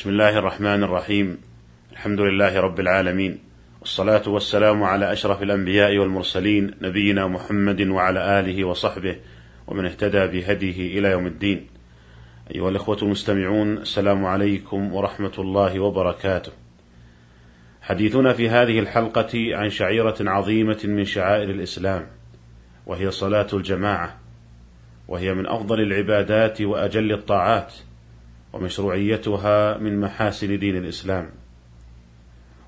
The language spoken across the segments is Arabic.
بسم الله الرحمن الرحيم. الحمد لله رب العالمين. والصلاة والسلام على أشرف الأنبياء والمرسلين نبينا محمد وعلى آله وصحبه ومن اهتدى بهديه إلى يوم الدين. أيها الإخوة المستمعون السلام عليكم ورحمة الله وبركاته. حديثنا في هذه الحلقة عن شعيرة عظيمة من شعائر الإسلام وهي صلاة الجماعة وهي من أفضل العبادات وأجل الطاعات. ومشروعيتها من محاسن دين الإسلام.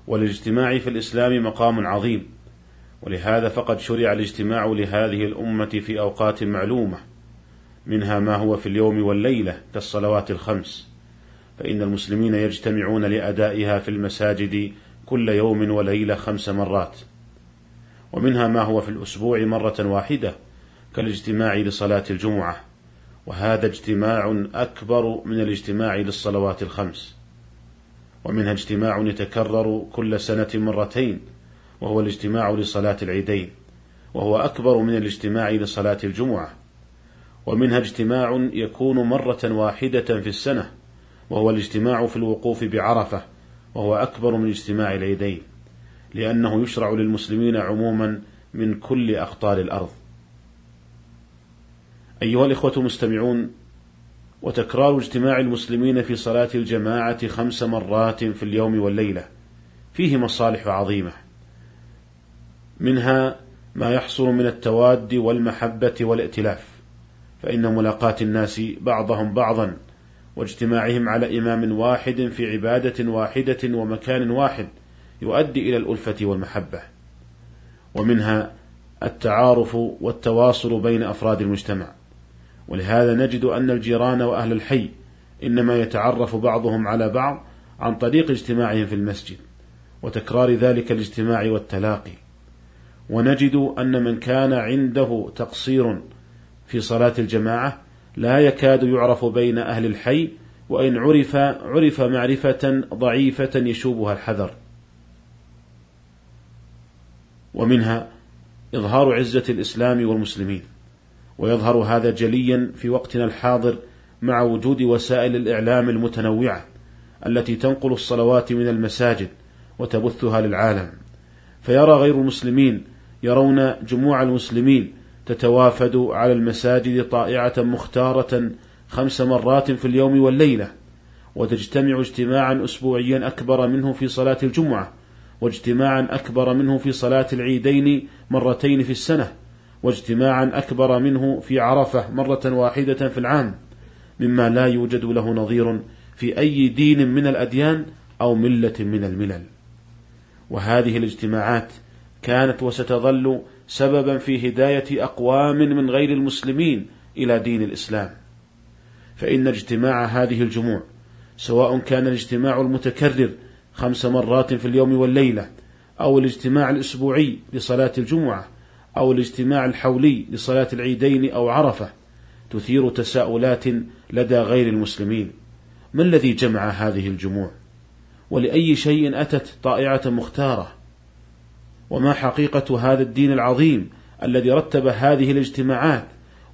والاجتماع في الإسلام مقام عظيم ولهذا فقد شرع الاجتماع لهذه الأمة في أوقات معلومة منها ما هو في اليوم والليلة كالصلوات الخمس. فإن المسلمين يجتمعون لأدائها في المساجد كل يوم وليلة خمس مرات. ومنها ما هو في الأسبوع مرة واحدة كالاجتماع لصلاة الجمعة. وهذا اجتماع أكبر من الاجتماع للصلوات الخمس. ومنها اجتماع يتكرر كل سنة مرتين وهو الاجتماع لصلاة العيدين وهو أكبر من الاجتماع لصلاة الجمعة. ومنها اجتماع يكون مرة واحدة في السنة وهو الاجتماع في الوقوف بعرفة وهو أكبر من اجتماع العيدين لأنه يشرع للمسلمين عموما من كل أقطار الأرض. أيها الإخوة المستمعون وتكرار اجتماع المسلمين في صلاة الجماعة خمس مرات في اليوم والليلة فيه مصالح عظيمة. منها ما يحصل من التواد والمحبة والائتلاف فإن ملاقاة الناس بعضهم بعضا واجتماعهم على إمام واحد في عبادة واحدة ومكان واحد يؤدي إلى الألفة والمحبة. ومنها التعارف والتواصل بين أفراد المجتمع. ولهذا نجد أن الجيران وأهل الحي إنما يتعرف بعضهم على بعض عن طريق اجتماعهم في المسجد وتكرار ذلك الاجتماع والتلاقي. ونجد أن من كان عنده تقصير في صلاة الجماعة لا يكاد يعرف بين أهل الحي وإن عرف عرف معرفة ضعيفة يشوبها الحذر. ومنها إظهار عزة الإسلام والمسلمين. ويظهر هذا جليا في وقتنا الحاضر مع وجود وسائل الإعلام المتنوعة التي تنقل الصلوات من المساجد وتبثها للعالم. فيرى غير المسلمين يرون جموع المسلمين تتوافد على المساجد طائعة مختارة خمس مرات في اليوم والليلة وتجتمع اجتماعا أسبوعيا أكبر منه في صلاة الجمعة واجتماعا أكبر منه في صلاة العيدين مرتين في السنة. واجتماعا أكبر منه في عرفة مرة واحدة في العام مما لا يوجد له نظير في أي دين من الأديان أو ملة من الملل. وهذه الاجتماعات كانت وستظل سببا في هداية أقوام من غير المسلمين إلى دين الإسلام. فإن اجتماع هذه الجموع سواء كان الاجتماع المتكرر خمس مرات في اليوم والليلة أو الاجتماع الأسبوعي لصلاة الجمعة أو الاجتماع الحولي لصلاة العيدين أو عرفة تثير تساؤلات لدى غير المسلمين. ما الذي جمع هذه الجموع؟ ولأي شيء أتت طائعة مختارة؟ وما حقيقة هذا الدين العظيم الذي رتب هذه الاجتماعات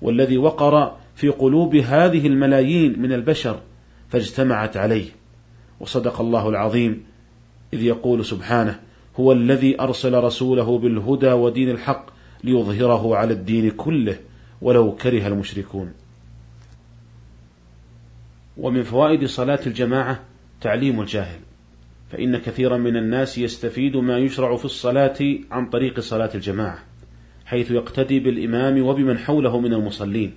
والذي وقر في قلوب هذه الملايين من البشر فاجتمعت عليه؟ وصدق الله العظيم إذ يقول سبحانه هو الذي أرسل رسوله بالهدى ودين الحق ليظهره على الدين كله ولو كره المشركون. ومن فوائد صلاة الجماعة تعليم الجاهل فإن كثيرا من الناس يستفيد ما يشرع في الصلاة عن طريق صلاة الجماعة حيث يقتدي بالإمام وبمن حوله من المصلين.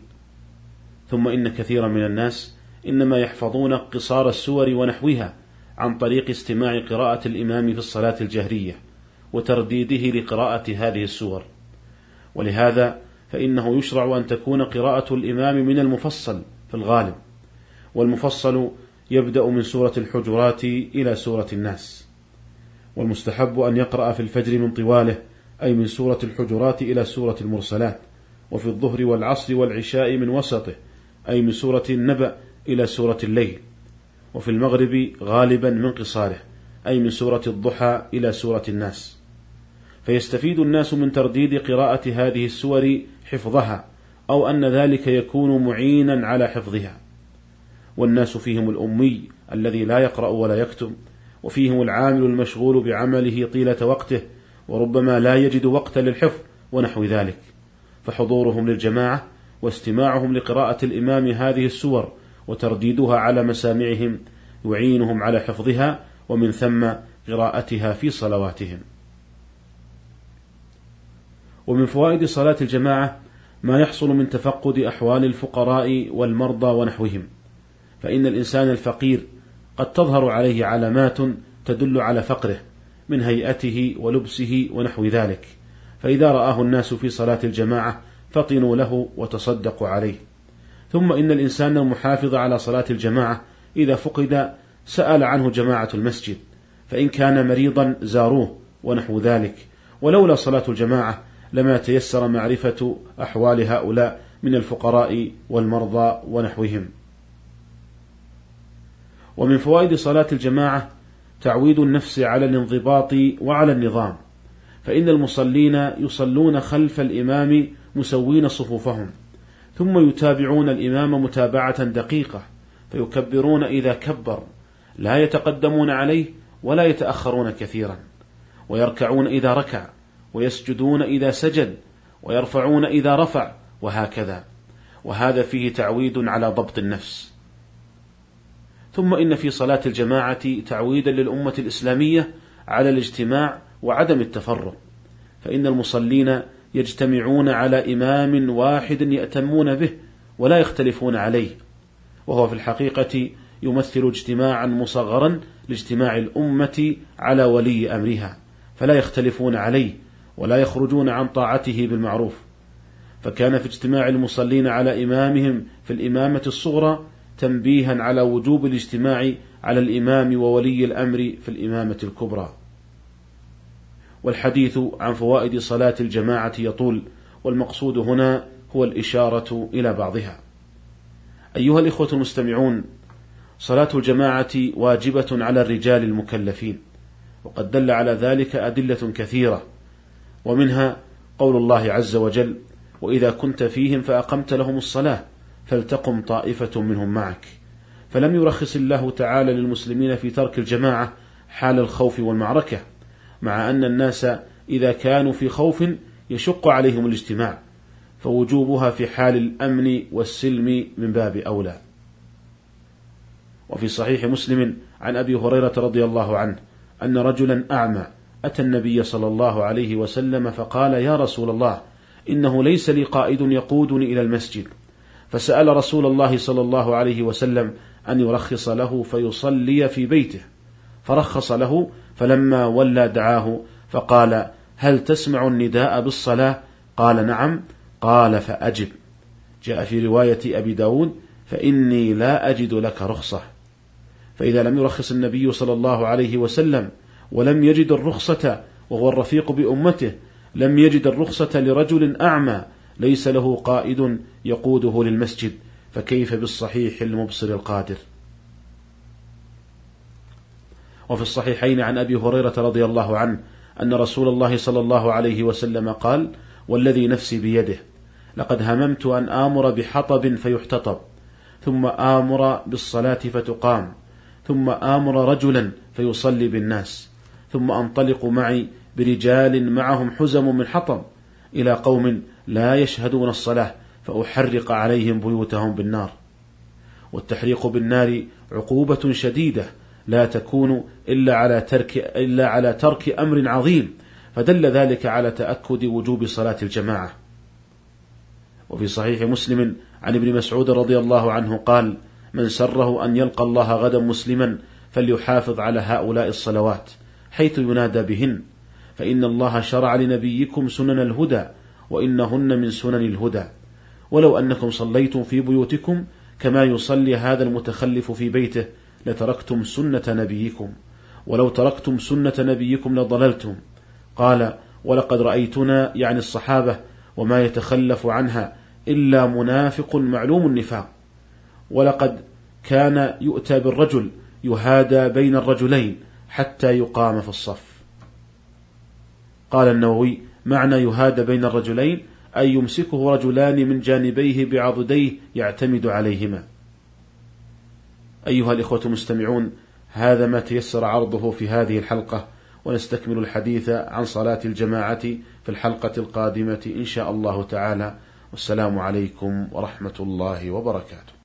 ثم إن كثيرا من الناس إنما يحفظون قصار السور ونحوها عن طريق استماع قراءة الإمام في الصلاة الجهرية وترديده لقراءة هذه السور. ولهذا فإنه يشرع أن تكون قراءة الإمام من المفصل في الغالب والمفصل يبدأ من سورة الحجرات إلى سورة الناس والمستحب أن يقرأ في الفجر من طواله أي من سورة الحجرات إلى سورة المرسلات وفي الظهر والعصر والعشاء من وسطه أي من سورة النبأ إلى سورة الليل وفي المغرب غالبا من قصاره أي من سورة الضحى إلى سورة الناس. فيستفيد الناس من ترديد قراءة هذه السور حفظها أو أن ذلك يكون معينا على حفظها. والناس فيهم الأمي الذي لا يقرأ ولا يكتب وفيهم العامل المشغول بعمله طيلة وقته وربما لا يجد وقتا للحفظ ونحو ذلك. فحضورهم للجماعة واستماعهم لقراءة الإمام هذه السور وترديدها على مسامعهم يعينهم على حفظها ومن ثم قراءتها في صلواتهم. ومن فوائد صلاة الجماعة ما يحصل من تفقد أحوال الفقراء والمرضى ونحوهم فإن الإنسان الفقير قد تظهر عليه علامات تدل على فقره من هيئته ولبسه ونحو ذلك فإذا رآه الناس في صلاة الجماعة فطنوا له وتصدقوا عليه. ثم إن الإنسان المحافظ على صلاة الجماعة إذا فقد سأل عنه جماعة المسجد فإن كان مريضا زاروه ونحو ذلك ولولا صلاة الجماعة لما تيسر معرفة أحوال هؤلاء من الفقراء والمرضى ونحوهم. ومن فوائد صلاة الجماعة تعويد النفس على الانضباط وعلى النظام فإن المصلين يصلون خلف الإمام مسوين صفوفهم ثم يتابعون الإمام متابعة دقيقة فيكبرون إذا كبر لا يتقدمون عليه ولا يتأخرون كثيرا ويركعون إذا ركع ويسجدون إذا سجد ويرفعون إذا رفع وهكذا. وهذا فيه تعويد على ضبط النفس. ثم إن في صلاة الجماعة تعويدا للأمة الإسلامية على الاجتماع وعدم التفرق. فإن المصلين يجتمعون على إمام واحد يأتمون به ولا يختلفون عليه. وهو في الحقيقة يمثل اجتماعا مصغرا لاجتماع الأمة على ولي أمرها فلا يختلفون عليه ولا يخرجون عن طاعته بالمعروف. فكان في اجتماع المصلين على إمامهم في الإمامة الصغرى تنبيها على وجوب الاجتماع على الإمام وولي الأمر في الإمامة الكبرى. والحديث عن فوائد صلاة الجماعة يطول والمقصود هنا هو الإشارة إلى بعضها. أيها الإخوة المستمعون صلاة الجماعة واجبة على الرجال المكلفين وقد دل على ذلك أدلة كثيرة. ومنها قول الله عز وجل وإذا كنت فيهم فأقمت لهم الصلاة فلتقم طائفة منهم معك. فلم يرخص الله تعالى للمسلمين في ترك الجماعة حال الخوف والمعركة مع أن الناس إذا كانوا في خوف يشق عليهم الاجتماع فوجوبها في حال الأمن والسلم من باب أولى. وفي صحيح مسلم عن أبي هريرة رضي الله عنه أن رجلا أعمى أتى النبي صلى الله عليه وسلم فقال يا رسول الله إنه ليس لي قائد يقودني إلى المسجد. فسأل رسول الله صلى الله عليه وسلم أن يرخص له فيصلي في بيته. فرخص له فلما ولى دعاه فقال هل تسمع النداء بالصلاة؟ قال نعم. قال فأجب. جاء في رواية أبي داود فإني لا أجد لك رخصة. فإذا لم يرخص النبي صلى الله عليه وسلم ولم يجد الرخصة وهو الرفيق بأمته لم يجد الرخصة لرجل أعمى ليس له قائد يقوده للمسجد فكيف بالصحيح المبصر القادر؟ وفي الصحيحين عن أبي هريرة رضي الله عنه أن رسول الله صلى الله عليه وسلم قال والذي نفسي بيده لقد هممت أن آمر بحطب فيحتطب ثم آمر بالصلاة فتقام ثم آمر رجلا فيصلي بالناس ثم أنطلق معي برجال معهم حزم من حطب إلى قوم لا يشهدون الصلاة فأحرق عليهم بيوتهم بالنار. والتحريق بالنار عقوبة شديدة لا تكون إلا على ترك إلا على ترك أمر عظيم فدل ذلك على تأكد وجوب صلاة الجماعة. وفي صحيح مسلم عن ابن مسعود رضي الله عنه قال من سره أن يلقى الله غدا مسلما فليحافظ على هؤلاء الصلوات حيث ينادى بهن. فإن الله شرع لنبيكم سنن الهدى وإنهن من سنن الهدى. ولو أنكم صليتم في بيوتكم كما يصلي هذا المتخلف في بيته لتركتم سنة نبيكم. ولو تركتم سنة نبيكم لضللتم. قال ولقد رأيتنا يعني الصحابة وما يتخلف عنها إلا منافق معلوم النفاق. ولقد كان يؤتى بالرجل يهادى بين الرجلين. حتى يقام في الصف. قال النووي معنى يهادى بين الرجلين أي يمسكه رجلان من جانبيه بعضديه يعتمد عليهما. أيها الإخوة المستمعون هذا ما تيسر عرضه في هذه الحلقة ونستكمل الحديث عن صلاة الجماعة في الحلقة القادمة إن شاء الله تعالى. والسلام عليكم ورحمة الله وبركاته.